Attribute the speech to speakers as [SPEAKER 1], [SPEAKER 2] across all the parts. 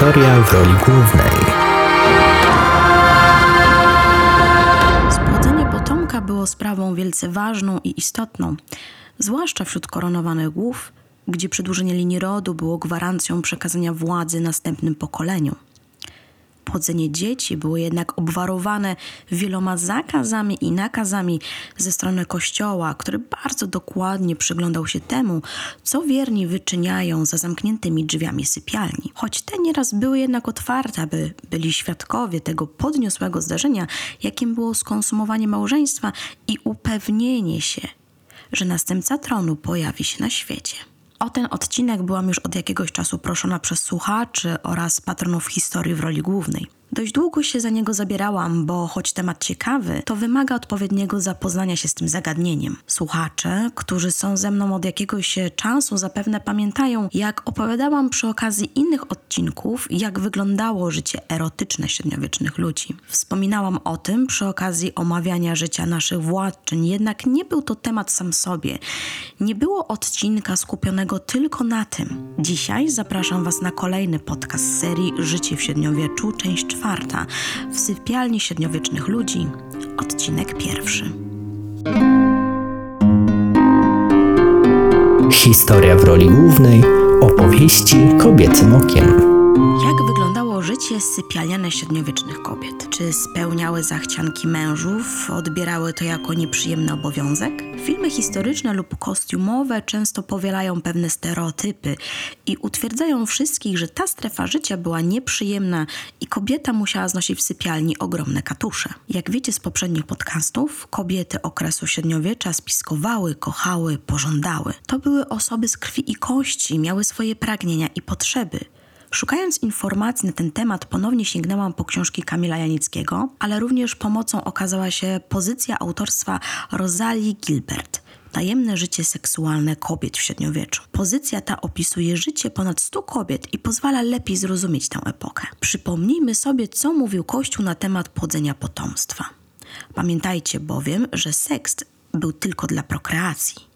[SPEAKER 1] Historia w roli głównej.
[SPEAKER 2] Spłodzenie potomka było sprawą wielce ważną i istotną, zwłaszcza wśród koronowanych głów, gdzie przedłużenie linii rodu było gwarancją przekazania władzy następnym pokoleniom. Płodzenie dzieci było jednak obwarowane wieloma zakazami i nakazami ze strony Kościoła, który bardzo dokładnie przyglądał się temu, co wierni wyczyniają za zamkniętymi drzwiami sypialni. Choć te nieraz były jednak otwarte, aby byli świadkowie tego podniosłego zdarzenia, jakim było skonsumowanie małżeństwa i upewnienie się, że następca tronu pojawi się na świecie. O ten odcinek byłam już od jakiegoś czasu proszona przez słuchaczy oraz patronów historii w roli głównej. Dość długo się za niego zabierałam, bo choć temat ciekawy, to wymaga odpowiedniego zapoznania się z tym zagadnieniem. Słuchacze, którzy są ze mną od jakiegoś czasu, zapewne pamiętają, jak opowiadałam przy okazji innych odcinków, jak wyglądało życie erotyczne średniowiecznych ludzi. Wspominałam o tym przy okazji omawiania życia naszych władczyń, jednak nie był to temat sam sobie. Nie było odcinka skupionego tylko na tym. Dzisiaj zapraszam Was na kolejny podcast serii Życie w średniowieczu, część czwarta w sypialni średniowiecznych ludzi, odcinek pierwszy.
[SPEAKER 1] Historia w roli głównej opowieści kobiecym okiem.
[SPEAKER 2] Jak życie sypialniane średniowiecznych kobiet? Czy spełniały zachcianki mężów, odbierały to jako nieprzyjemny obowiązek? Filmy historyczne lub kostiumowe często powielają pewne stereotypy i utwierdzają wszystkich, że ta strefa życia była nieprzyjemna i kobieta musiała znosić w sypialni ogromne katusze. Jak wiecie z poprzednich podcastów, kobiety okresu średniowiecza spiskowały, kochały, pożądały. To były osoby z krwi i kości, miały swoje pragnienia i potrzeby. Szukając informacji na ten temat, ponownie sięgnęłam po książki Kamila Janickiego, ale również pomocą okazała się pozycja autorstwa Rosalii Gilbert. Tajemne życie seksualne kobiet w średniowieczu. Pozycja ta opisuje życie ponad 100 kobiet i pozwala lepiej zrozumieć tę epokę. Przypomnijmy sobie, co mówił Kościół na temat płodzenia potomstwa. Pamiętajcie bowiem, że seks był tylko dla prokreacji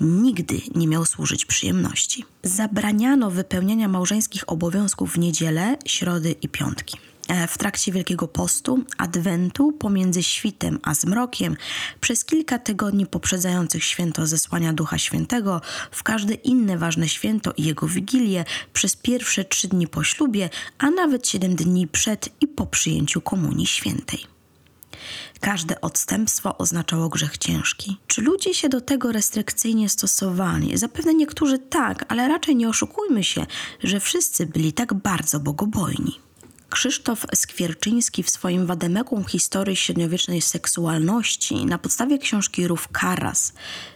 [SPEAKER 2] nigdy nie miał służyć przyjemności. Zabraniano wypełniania małżeńskich obowiązków w niedzielę, środy i piątki. E, w trakcie Wielkiego Postu, Adwentu, pomiędzy świtem a zmrokiem, przez kilka tygodni poprzedzających święto zesłania Ducha Świętego, w każde inne ważne święto i jego wigilię, przez pierwsze trzy dni po ślubie, a nawet siedem dni przed i po przyjęciu Komunii Świętej. Każde odstępstwo oznaczało grzech ciężki. Czy ludzie się do tego restrykcyjnie stosowali? Zapewne niektórzy tak, ale raczej nie oszukujmy się, że wszyscy byli tak bardzo bogobojni. Krzysztof Skwierczyński w swoim wademekum historii średniowiecznej seksualności na podstawie książki Ruf Karas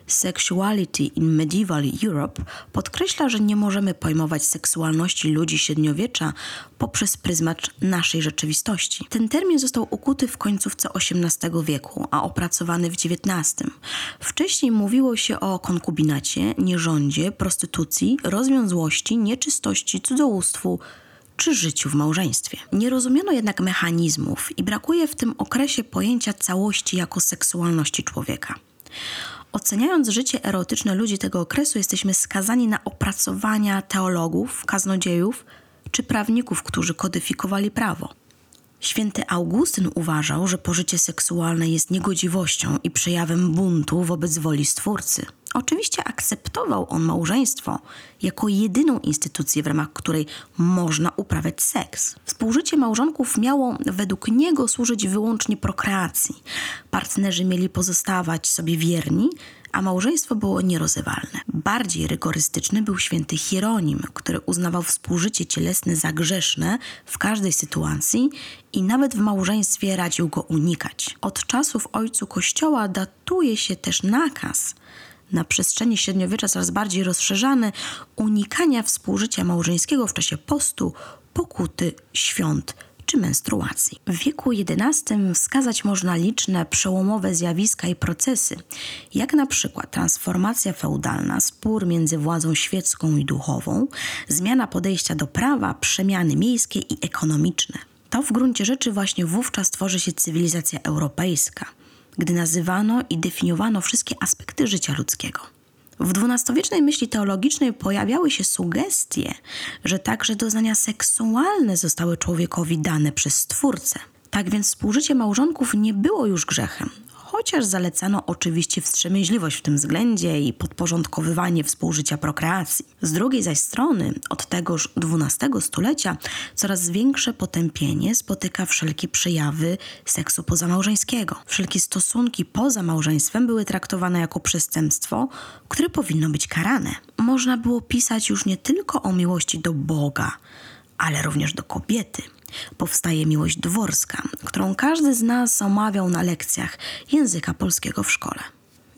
[SPEAKER 2] Sexuality in Medieval Europe podkreśla, że nie możemy pojmować seksualności ludzi średniowiecza poprzez pryzmat naszej rzeczywistości. Ten termin został ukuty w końcówce XVIII wieku, a opracowany w XIX. Wcześniej mówiło się o konkubinacie, nierządzie, prostytucji, rozwiązłości, nieczystości, cudzołóstwu, czy życiu w małżeństwie. Nie rozumiano jednak mechanizmów i brakuje w tym okresie pojęcia całości jako seksualności człowieka. Oceniając życie erotyczne ludzi tego okresu, jesteśmy skazani na opracowania teologów, kaznodziejów czy prawników, którzy kodyfikowali prawo. Święty Augustyn uważał, że pożycie seksualne jest niegodziwością i przejawem buntu wobec woli Stwórcy. Oczywiście akceptował on małżeństwo jako jedyną instytucję, w ramach której można uprawiać seks. Współżycie małżonków miało według niego służyć wyłącznie prokreacji. Partnerzy mieli pozostawać sobie wierni, a małżeństwo było nierozewalne. Bardziej rygorystyczny był święty Hieronim, który uznawał współżycie cielesne za grzeszne w każdej sytuacji i nawet w małżeństwie radził go unikać. Od czasów ojcu Kościoła datuje się też nakaz na przestrzeni średniowiecza coraz bardziej rozszerzany unikania współżycia małżeńskiego w czasie postu, pokuty, świąt czy menstruacji. W wieku XI wskazać można liczne przełomowe zjawiska i procesy, jak na przykład transformacja feudalna, spór między władzą świecką i duchową, zmiana podejścia do prawa, przemiany miejskie i ekonomiczne. To w gruncie rzeczy właśnie wówczas tworzy się cywilizacja europejska – gdy nazywano i definiowano wszystkie aspekty życia ludzkiego. W dwunastowiecznej myśli teologicznej pojawiały się sugestie, że także doznania seksualne zostały człowiekowi dane przez Stwórcę. Tak więc współżycie małżonków nie było już grzechem, chociaż zalecano oczywiście wstrzemięźliwość w tym względzie i podporządkowywanie współżycia prokreacji. Z drugiej zaś strony, od tegoż XII stulecia, coraz większe potępienie spotyka wszelkie przejawy seksu pozamałżeńskiego. Wszelkie stosunki poza małżeństwem były traktowane jako przestępstwo, które powinno być karane. Można było pisać już nie tylko o miłości do Boga, ale również do kobiety powstaje miłość dworska, którą każdy z nas omawiał na lekcjach języka polskiego w szkole.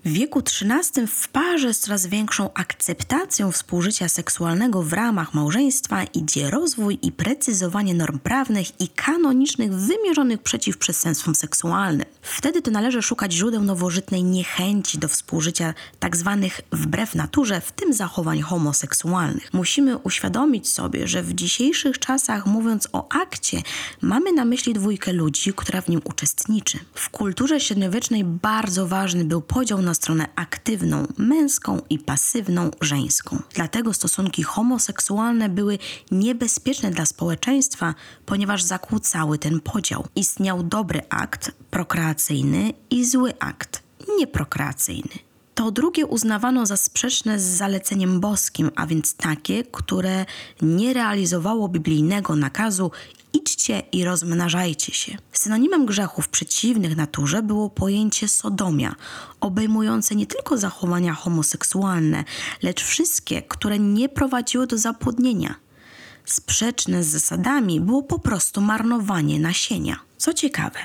[SPEAKER 2] W wieku XIII w parze z coraz większą akceptacją współżycia seksualnego w ramach małżeństwa idzie rozwój i precyzowanie norm prawnych i kanonicznych wymierzonych przeciw przestępstwom seksualnym. Wtedy to należy szukać źródeł nowożytnej niechęci do współżycia tak zwanych wbrew naturze, w tym zachowań homoseksualnych. Musimy uświadomić sobie, że w dzisiejszych czasach mówiąc o akcie, mamy na myśli dwójkę ludzi, która w nim uczestniczy. W kulturze średniowiecznej bardzo ważny był podział na stronę aktywną, męską i pasywną, żeńską. Dlatego stosunki homoseksualne były niebezpieczne dla społeczeństwa, ponieważ zakłócały ten podział. Istniał dobry akt prokreacyjny i zły akt nieprokreacyjny. To drugie uznawano za sprzeczne z zaleceniem boskim, a więc takie, które nie realizowało biblijnego nakazu idźcie i rozmnażajcie się. Synonimem grzechów przeciwnych naturze było pojęcie sodomia, obejmujące nie tylko zachowania homoseksualne, lecz wszystkie, które nie prowadziły do zapłodnienia. Sprzeczne z zasadami było po prostu marnowanie nasienia. Co ciekawe,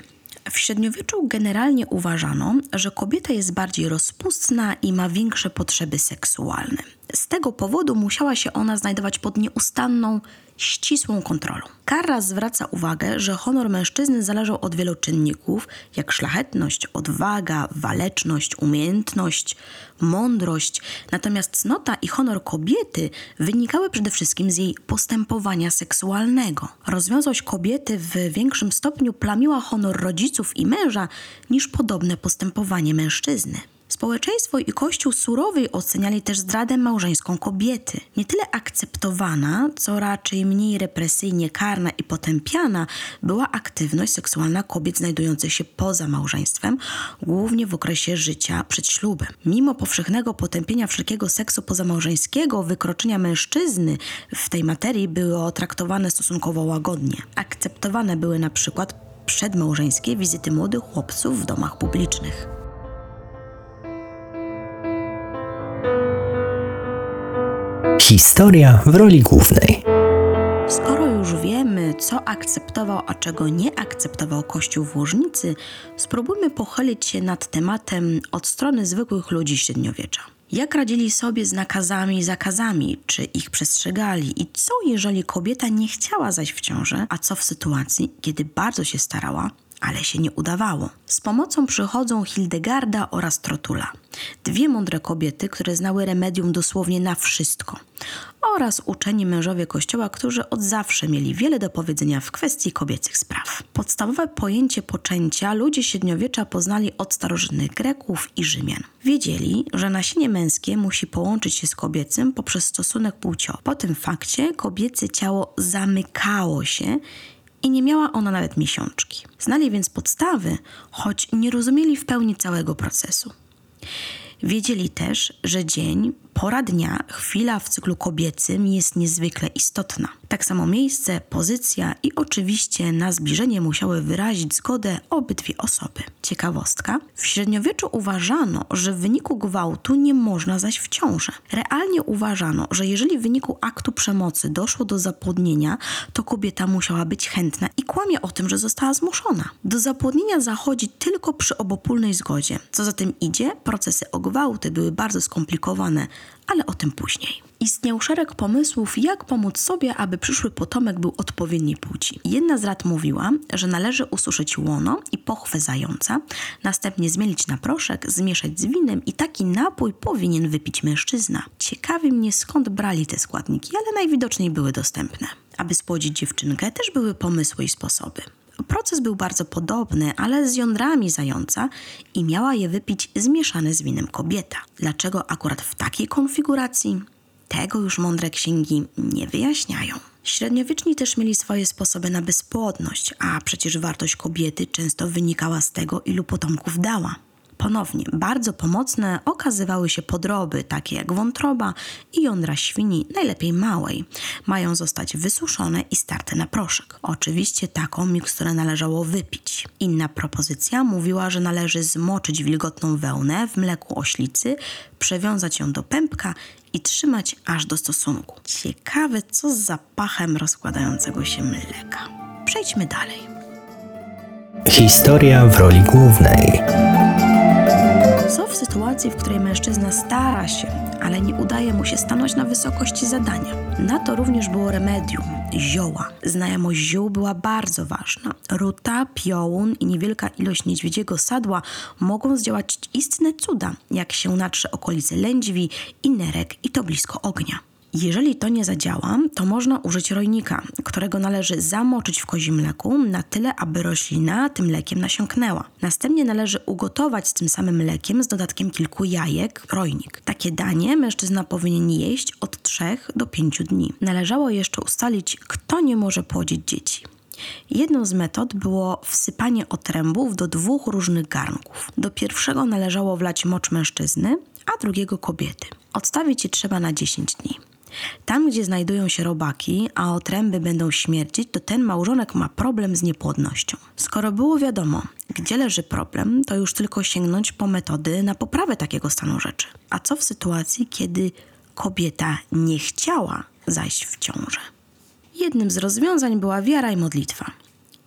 [SPEAKER 2] w średniowieczu generalnie uważano, że kobieta jest bardziej rozpustna i ma większe potrzeby seksualne. Z tego powodu musiała się ona znajdować pod nieustanną, ścisłą kontrolą. Kara zwraca uwagę, że honor mężczyzny zależał od wielu czynników, jak szlachetność, odwaga, waleczność, umiejętność, mądrość, natomiast cnota i honor kobiety wynikały przede wszystkim z jej postępowania seksualnego. Rozwiązłość kobiety w większym stopniu plamiła honor rodziców i męża niż podobne postępowanie mężczyzny. Społeczeństwo i Kościół surowiej oceniali też zdradę małżeńską kobiety. Nie tyle akceptowana, co raczej mniej represyjnie karna i potępiana była aktywność seksualna kobiet znajdujących się poza małżeństwem, głównie w okresie życia przed ślubem. Mimo powszechnego potępienia wszelkiego seksu pozamałżeńskiego, wykroczenia mężczyzny w tej materii były traktowane stosunkowo łagodnie. Akceptowane były na przykład przedmałżeńskie wizyty młodych chłopców w domach publicznych.
[SPEAKER 1] Historia w roli głównej.
[SPEAKER 2] Skoro już wiemy, co akceptował, a czego nie akceptował Kościół w Łożnicy, spróbujmy pochylić się nad tematem od strony zwykłych ludzi średniowiecza. Jak radzili sobie z nakazami i zakazami, czy ich przestrzegali i co jeżeli kobieta nie chciała zaś w ciążę, a co w sytuacji, kiedy bardzo się starała, ale się nie udawało. Z pomocą przychodzą Hildegarda oraz Trotula. Dwie mądre kobiety, które znały remedium dosłownie na wszystko. Oraz uczeni mężowie kościoła, którzy od zawsze mieli wiele do powiedzenia w kwestii kobiecych spraw. Podstawowe pojęcie poczęcia ludzie średniowiecza poznali od starożytnych Greków i Rzymian. Wiedzieli, że nasienie męskie musi połączyć się z kobiecym poprzez stosunek płciowy. Po tym fakcie kobiece ciało zamykało się i nie miała ona nawet miesiączki. Znali więc podstawy, choć nie rozumieli w pełni całego procesu. Wiedzieli też, że dzień, pora dnia, chwila w cyklu kobiecym jest niezwykle istotna. Tak samo miejsce, pozycja i oczywiście na zbliżenie musiały wyrazić zgodę obydwie osoby. Ciekawostka: w średniowieczu uważano, że w wyniku gwałtu nie można zaś w. Realnie uważano, że jeżeli w wyniku aktu przemocy doszło do zapłodnienia, to kobieta musiała być chętna i kłamie o tym, że została zmuszona. Do zapłodnienia zachodzi tylko przy obopólnej zgodzie. Co za tym idzie, procesy o gwałty były bardzo skomplikowane, ale o tym później. Istniał szereg pomysłów, jak pomóc sobie, aby przyszły potomek był odpowiedniej płci. Jedna z rad mówiła, że należy ususzyć łono i pochwę zająca, następnie zmielić na proszek, zmieszać z winem i taki napój powinien wypić mężczyzna. Ciekawi mnie skąd brali te składniki, ale najwidoczniej były dostępne. Aby spłodzić dziewczynkę, też były pomysły i sposoby. Proces był bardzo podobny, ale z jądrami zająca i miała je wypić zmieszane z winem kobieta. Dlaczego akurat w takiej konfiguracji? Tego już mądre księgi nie wyjaśniają. Średniowieczni też mieli swoje sposoby na bezpłodność, a przecież wartość kobiety często wynikała z tego, ilu potomków dała. Ponownie, bardzo pomocne okazywały się podroby, takie jak wątroba i jądra świni, najlepiej małej. Mają zostać wysuszone i starte na proszek. Oczywiście taką miksturę należało wypić. Inna propozycja mówiła, że należy zmoczyć wilgotną wełnę w mleku oślicy, przewiązać ją do pępka i trzymać aż do stosunku. Ciekawe, co z zapachem rozkładającego się mleka. Przejdźmy dalej.
[SPEAKER 1] Historia w roli głównej.
[SPEAKER 2] Sytuacji, w której mężczyzna stara się, ale nie udaje mu się stanąć na wysokości zadania? Na to również było remedium zioła. Znajomość ziół była bardzo ważna. Ruta, piołun i niewielka ilość niedźwiedziego sadła mogą zdziałać istne cuda, jak się natrze okolice lędźwi i nerek i to blisko ognia. Jeżeli to nie zadziała, to można użyć rojnika, którego należy zamoczyć w kozim mleku na tyle, aby roślina tym mlekiem nasiąknęła. Następnie należy ugotować z tym samym mlekiem z dodatkiem kilku jajek rojnik. Takie danie mężczyzna powinien jeść od 3 do 5 dni. Należało jeszcze ustalić, kto nie może płodzić dzieci. Jedną z metod było wsypanie otrębów do dwóch różnych garnków. Do pierwszego należało wlać mocz mężczyzny, a drugiego kobiety. Odstawić je trzeba na 10 dni. Tam, gdzie znajdują się robaki, a otręby będą śmierdzić, to ten małżonek ma problem z niepłodnością. Skoro było wiadomo, gdzie leży problem, to już tylko sięgnąć po metody na poprawę takiego stanu rzeczy. A co w sytuacji, kiedy kobieta nie chciała zajść w ciążę? Jednym z rozwiązań była wiara i modlitwa.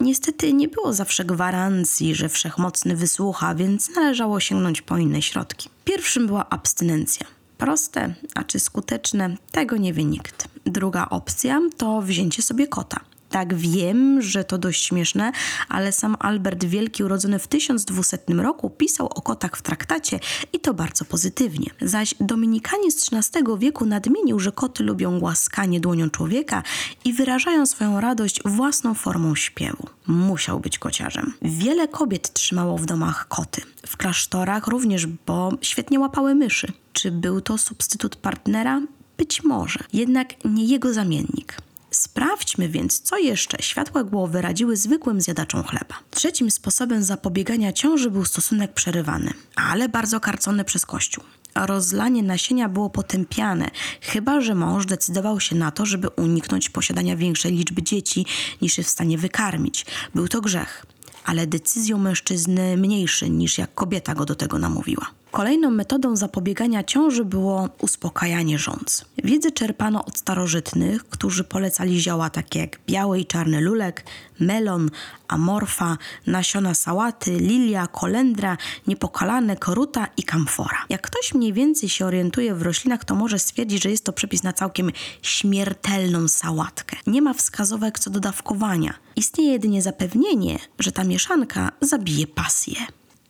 [SPEAKER 2] Niestety nie było zawsze gwarancji, że wszechmocny wysłucha, więc należało sięgnąć po inne środki. Pierwszym była abstynencja. Proste, a czy skuteczne, tego nie wie nikt. Druga opcja to wzięcie sobie kota. Tak, wiem, że to dość śmieszne, ale sam Albert Wielki, urodzony w 1200 roku, pisał o kotach w traktacie i to bardzo pozytywnie. Zaś Dominikanie z XIII wieku nadmienił, że koty lubią głaskanie dłonią człowieka i wyrażają swoją radość własną formą śpiewu. Musiał być kociarzem. Wiele kobiet trzymało w domach koty. W klasztorach również, bo świetnie łapały myszy. Czy był to substytut partnera? Być może, jednak nie jego zamiennik. Sprawdźmy więc, co jeszcze światłe głowy radziły zwykłym zjadaczom chleba. Trzecim sposobem zapobiegania ciąży był stosunek przerywany, ale bardzo karcony przez Kościół. Rozlanie nasienia było potępiane, chyba że mąż decydował się na to, żeby uniknąć posiadania większej liczby dzieci niż jest w stanie wykarmić. Był to grzech, ale decyzją mężczyzny mniejszy niż jak kobieta go do tego namówiła. Kolejną metodą zapobiegania ciąży było uspokajanie rządz. Wiedzę czerpano od starożytnych, którzy polecali zioła takie jak biały i czarny lulek, melon, amorfa, nasiona sałaty, lilia, kolendra, niepokalane, koruta i kamfora. Jak ktoś mniej więcej się orientuje w roślinach, to może stwierdzić, że jest to przepis na całkiem śmiertelną sałatkę. Nie ma wskazówek co do dawkowania. Istnieje jedynie zapewnienie, że ta mieszanka zabije pasję.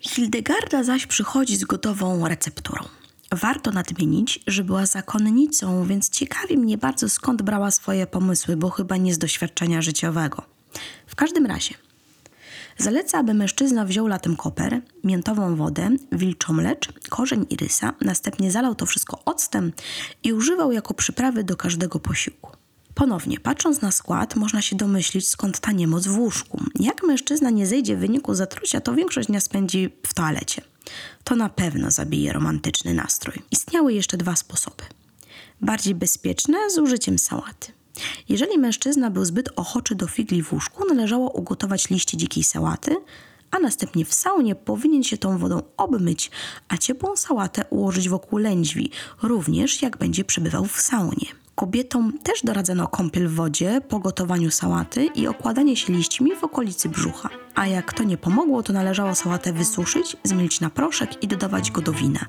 [SPEAKER 2] Hildegarda zaś przychodzi z gotową recepturą. Warto nadmienić, że była zakonnicą, więc ciekawi mnie bardzo skąd brała swoje pomysły, bo chyba nie z doświadczenia życiowego. W każdym razie, zaleca, aby mężczyzna wziął latem koper, miętową wodę, wilczą mlecz, korzeń irysa, następnie zalał to wszystko octem i używał jako przyprawy do każdego posiłku. Ponownie, patrząc na skład, można się domyślić, skąd ta niemoc w łóżku. Jak mężczyzna nie zejdzie w wyniku zatrucia, to większość dnia spędzi w toalecie. To na pewno zabije romantyczny nastrój. Istniały jeszcze dwa sposoby. Bardziej bezpieczne z użyciem sałaty. Jeżeli mężczyzna był zbyt ochoczy do figli w łóżku, należało ugotować liście dzikiej sałaty, a następnie w saunie powinien się tą wodą obmyć, a ciepłą sałatę ułożyć wokół lędźwi, również jak będzie przebywał w saunie. Kobietom też doradzano kąpiel w wodzie po gotowaniu sałaty i okładanie się liśćmi w okolicy brzucha. A jak to nie pomogło, to należało sałatę wysuszyć, zmielić na proszek i dodawać go do wina.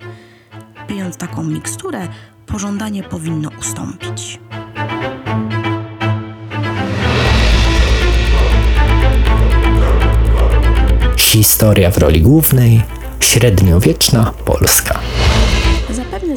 [SPEAKER 2] Pijąc taką miksturę, pożądanie powinno ustąpić.
[SPEAKER 1] Historia w roli głównej. Średniowieczna Polska.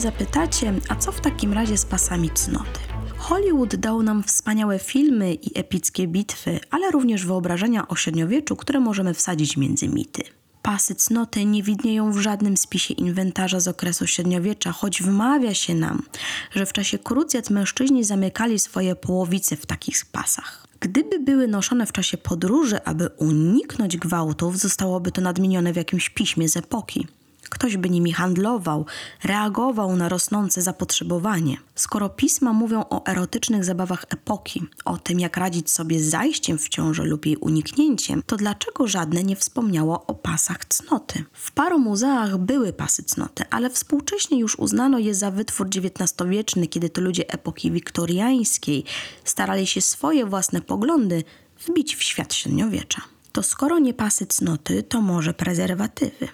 [SPEAKER 2] Zapytacie, a co w takim razie z pasami cnoty? Hollywood dał nam wspaniałe filmy i epickie bitwy, ale również wyobrażenia o średniowieczu, które możemy wsadzić między mity. Pasy cnoty nie widnieją w żadnym spisie inwentarza z okresu średniowiecza, choć wmawia się nam, że w czasie krucjat mężczyźni zamykali swoje połowice w takich pasach. Gdyby były noszone w czasie podróży, aby uniknąć gwałtów, zostałoby to nadmienione w jakimś piśmie z epoki. Ktoś by nimi handlował, reagował na rosnące zapotrzebowanie. Skoro pisma mówią o erotycznych zabawach epoki, o tym jak radzić sobie z zajściem w ciążę lub jej uniknięciem, to dlaczego żadne nie wspomniało o pasach cnoty? W paru muzeach były pasy cnoty, ale współcześnie już uznano je za wytwór XIX-wieczny, kiedy to ludzie epoki wiktoriańskiej starali się swoje własne poglądy wbić w świat średniowiecza. To skoro nie pasy cnoty, to może prezerwatywy.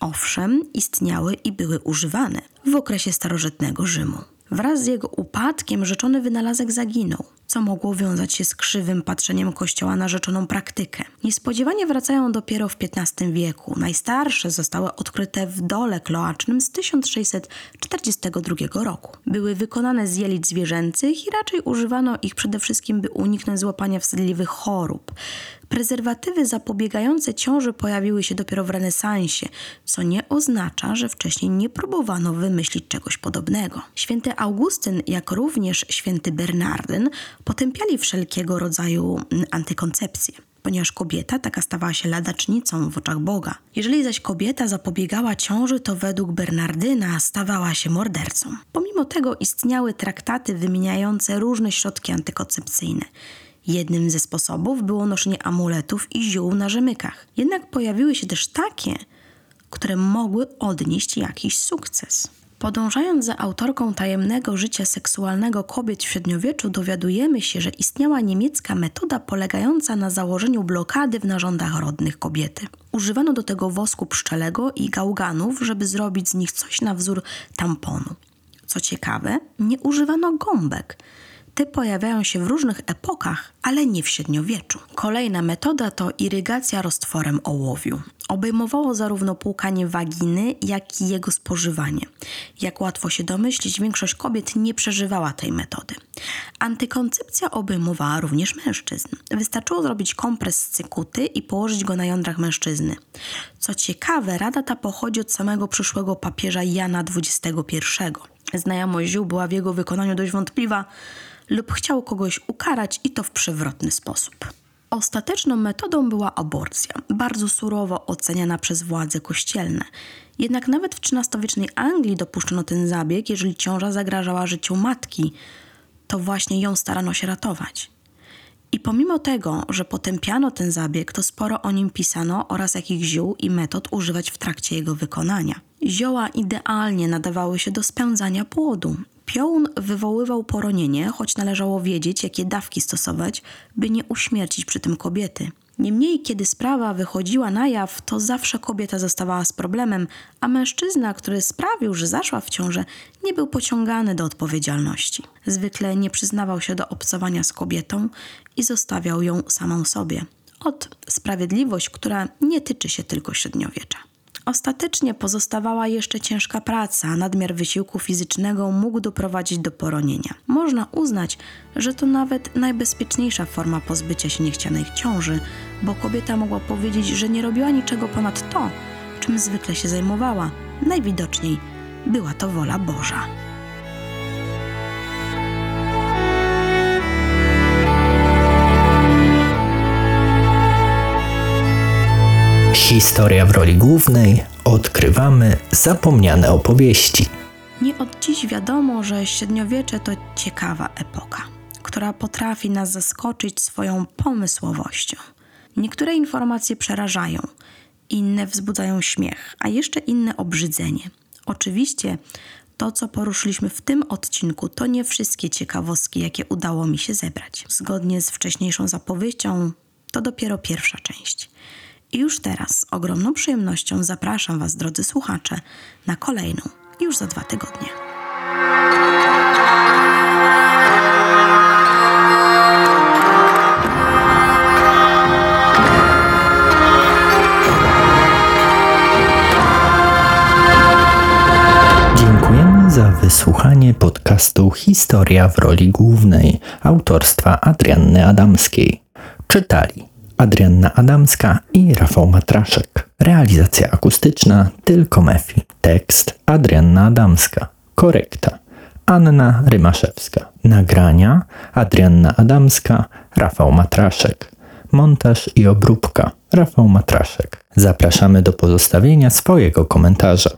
[SPEAKER 2] Owszem, istniały i były używane w okresie starożytnego Rzymu. Wraz z jego upadkiem rzeczony wynalazek zaginął, co mogło wiązać się z krzywym patrzeniem Kościoła na rzeczoną praktykę. Niespodziewanie wracają dopiero w XV wieku. Najstarsze zostały odkryte w dole kloacznym z 1642 roku. Były wykonane z jelit zwierzęcych i raczej używano ich przede wszystkim, by uniknąć złapania wstydliwych chorób. Prezerwatywy zapobiegające ciąży pojawiły się dopiero w renesansie, co nie oznacza, że wcześniej nie próbowano wymyślić czegoś podobnego. Święty Augustyn, jak również święty Bernardyn, potępiali wszelkiego rodzaju mm, antykoncepcję ponieważ kobieta taka stawała się ladacznicą w oczach Boga. Jeżeli zaś kobieta zapobiegała ciąży, to według Bernardyna stawała się mordercą. Pomimo tego istniały traktaty wymieniające różne środki antykoncepcyjne. Jednym ze sposobów było noszenie amuletów i ziół na rzemykach. Jednak pojawiły się też takie, które mogły odnieść jakiś sukces. Podążając za autorką tajemnego życia seksualnego kobiet w średniowieczu, dowiadujemy się, że istniała niemiecka metoda polegająca na założeniu blokady w narządach rodnych kobiety. Używano do tego wosku pszczelego i gałganów, żeby zrobić z nich coś na wzór tamponu. Co ciekawe, nie używano gąbek. Te pojawiają się w różnych epokach, ale nie w średniowieczu. Kolejna metoda to irygacja roztworem ołowiu. Obejmowało zarówno płukanie waginy, jak i jego spożywanie. Jak łatwo się domyślić, większość kobiet nie przeżywała tej metody. Antykoncepcja obejmowała również mężczyzn. Wystarczyło zrobić kompres z cykuty i położyć go na jądrach mężczyzny. Co ciekawe, rada ta pochodzi od samego przyszłego papieża Jana XXI. Znajomość ziół była w jego wykonaniu dość wątpliwa, lub chciał kogoś ukarać i to w przewrotny sposób. Ostateczną metodą była aborcja, bardzo surowo oceniana przez władze kościelne. Jednak nawet w XIII-wiecznej Anglii dopuszczono ten zabieg, jeżeli ciąża zagrażała życiu matki, to właśnie ją starano się ratować. I pomimo tego, że potępiano ten zabieg, to sporo o nim pisano oraz jakich ziół i metod używać w trakcie jego wykonania. Zioła idealnie nadawały się do spędzania płodu. Piołun wywoływał poronienie, choć należało wiedzieć, jakie dawki stosować, by nie uśmiercić przy tym kobiety. Niemniej, kiedy sprawa wychodziła na jaw, to zawsze kobieta zostawała z problemem, a mężczyzna, który sprawił, że zaszła w ciążę, nie był pociągany do odpowiedzialności. Zwykle nie przyznawał się do obcowania z kobietą i zostawiał ją samą sobie. Od sprawiedliwość, która nie tyczy się tylko średniowiecza. Ostatecznie pozostawała jeszcze ciężka praca, nadmiar wysiłku fizycznego mógł doprowadzić do poronienia. Można uznać, że to nawet najbezpieczniejsza forma pozbycia się niechcianej ciąży, bo kobieta mogła powiedzieć, że nie robiła niczego ponad to, czym zwykle się zajmowała. Najwidoczniej była to wola Boża.
[SPEAKER 1] Historia w roli głównej odkrywamy zapomniane opowieści.
[SPEAKER 2] Nie od dziś wiadomo, że średniowiecze to ciekawa epoka, która potrafi nas zaskoczyć swoją pomysłowością. Niektóre informacje przerażają, inne wzbudzają śmiech, a jeszcze inne obrzydzenie. Oczywiście to, co poruszyliśmy w tym odcinku, to nie wszystkie ciekawostki, jakie udało mi się zebrać. Zgodnie z wcześniejszą zapowiedzią, to dopiero pierwsza część. I już teraz z ogromną przyjemnością zapraszam Was, drodzy słuchacze, na kolejną, już za dwa tygodnie.
[SPEAKER 1] Dziękujemy za wysłuchanie podcastu Historia w roli głównej autorstwa Adrianny Adamskiej. Czytali Adrianna Adamska i Rafał Matraszek. Realizacja akustyczna tylko Mefi. Tekst Adrianna Adamska. Korekta Anna Rymaszewska. Nagrania Adrianna Adamska, Rafał Matraszek. Montaż i obróbka Rafał Matraszek. Zapraszamy do pozostawienia swojego komentarza.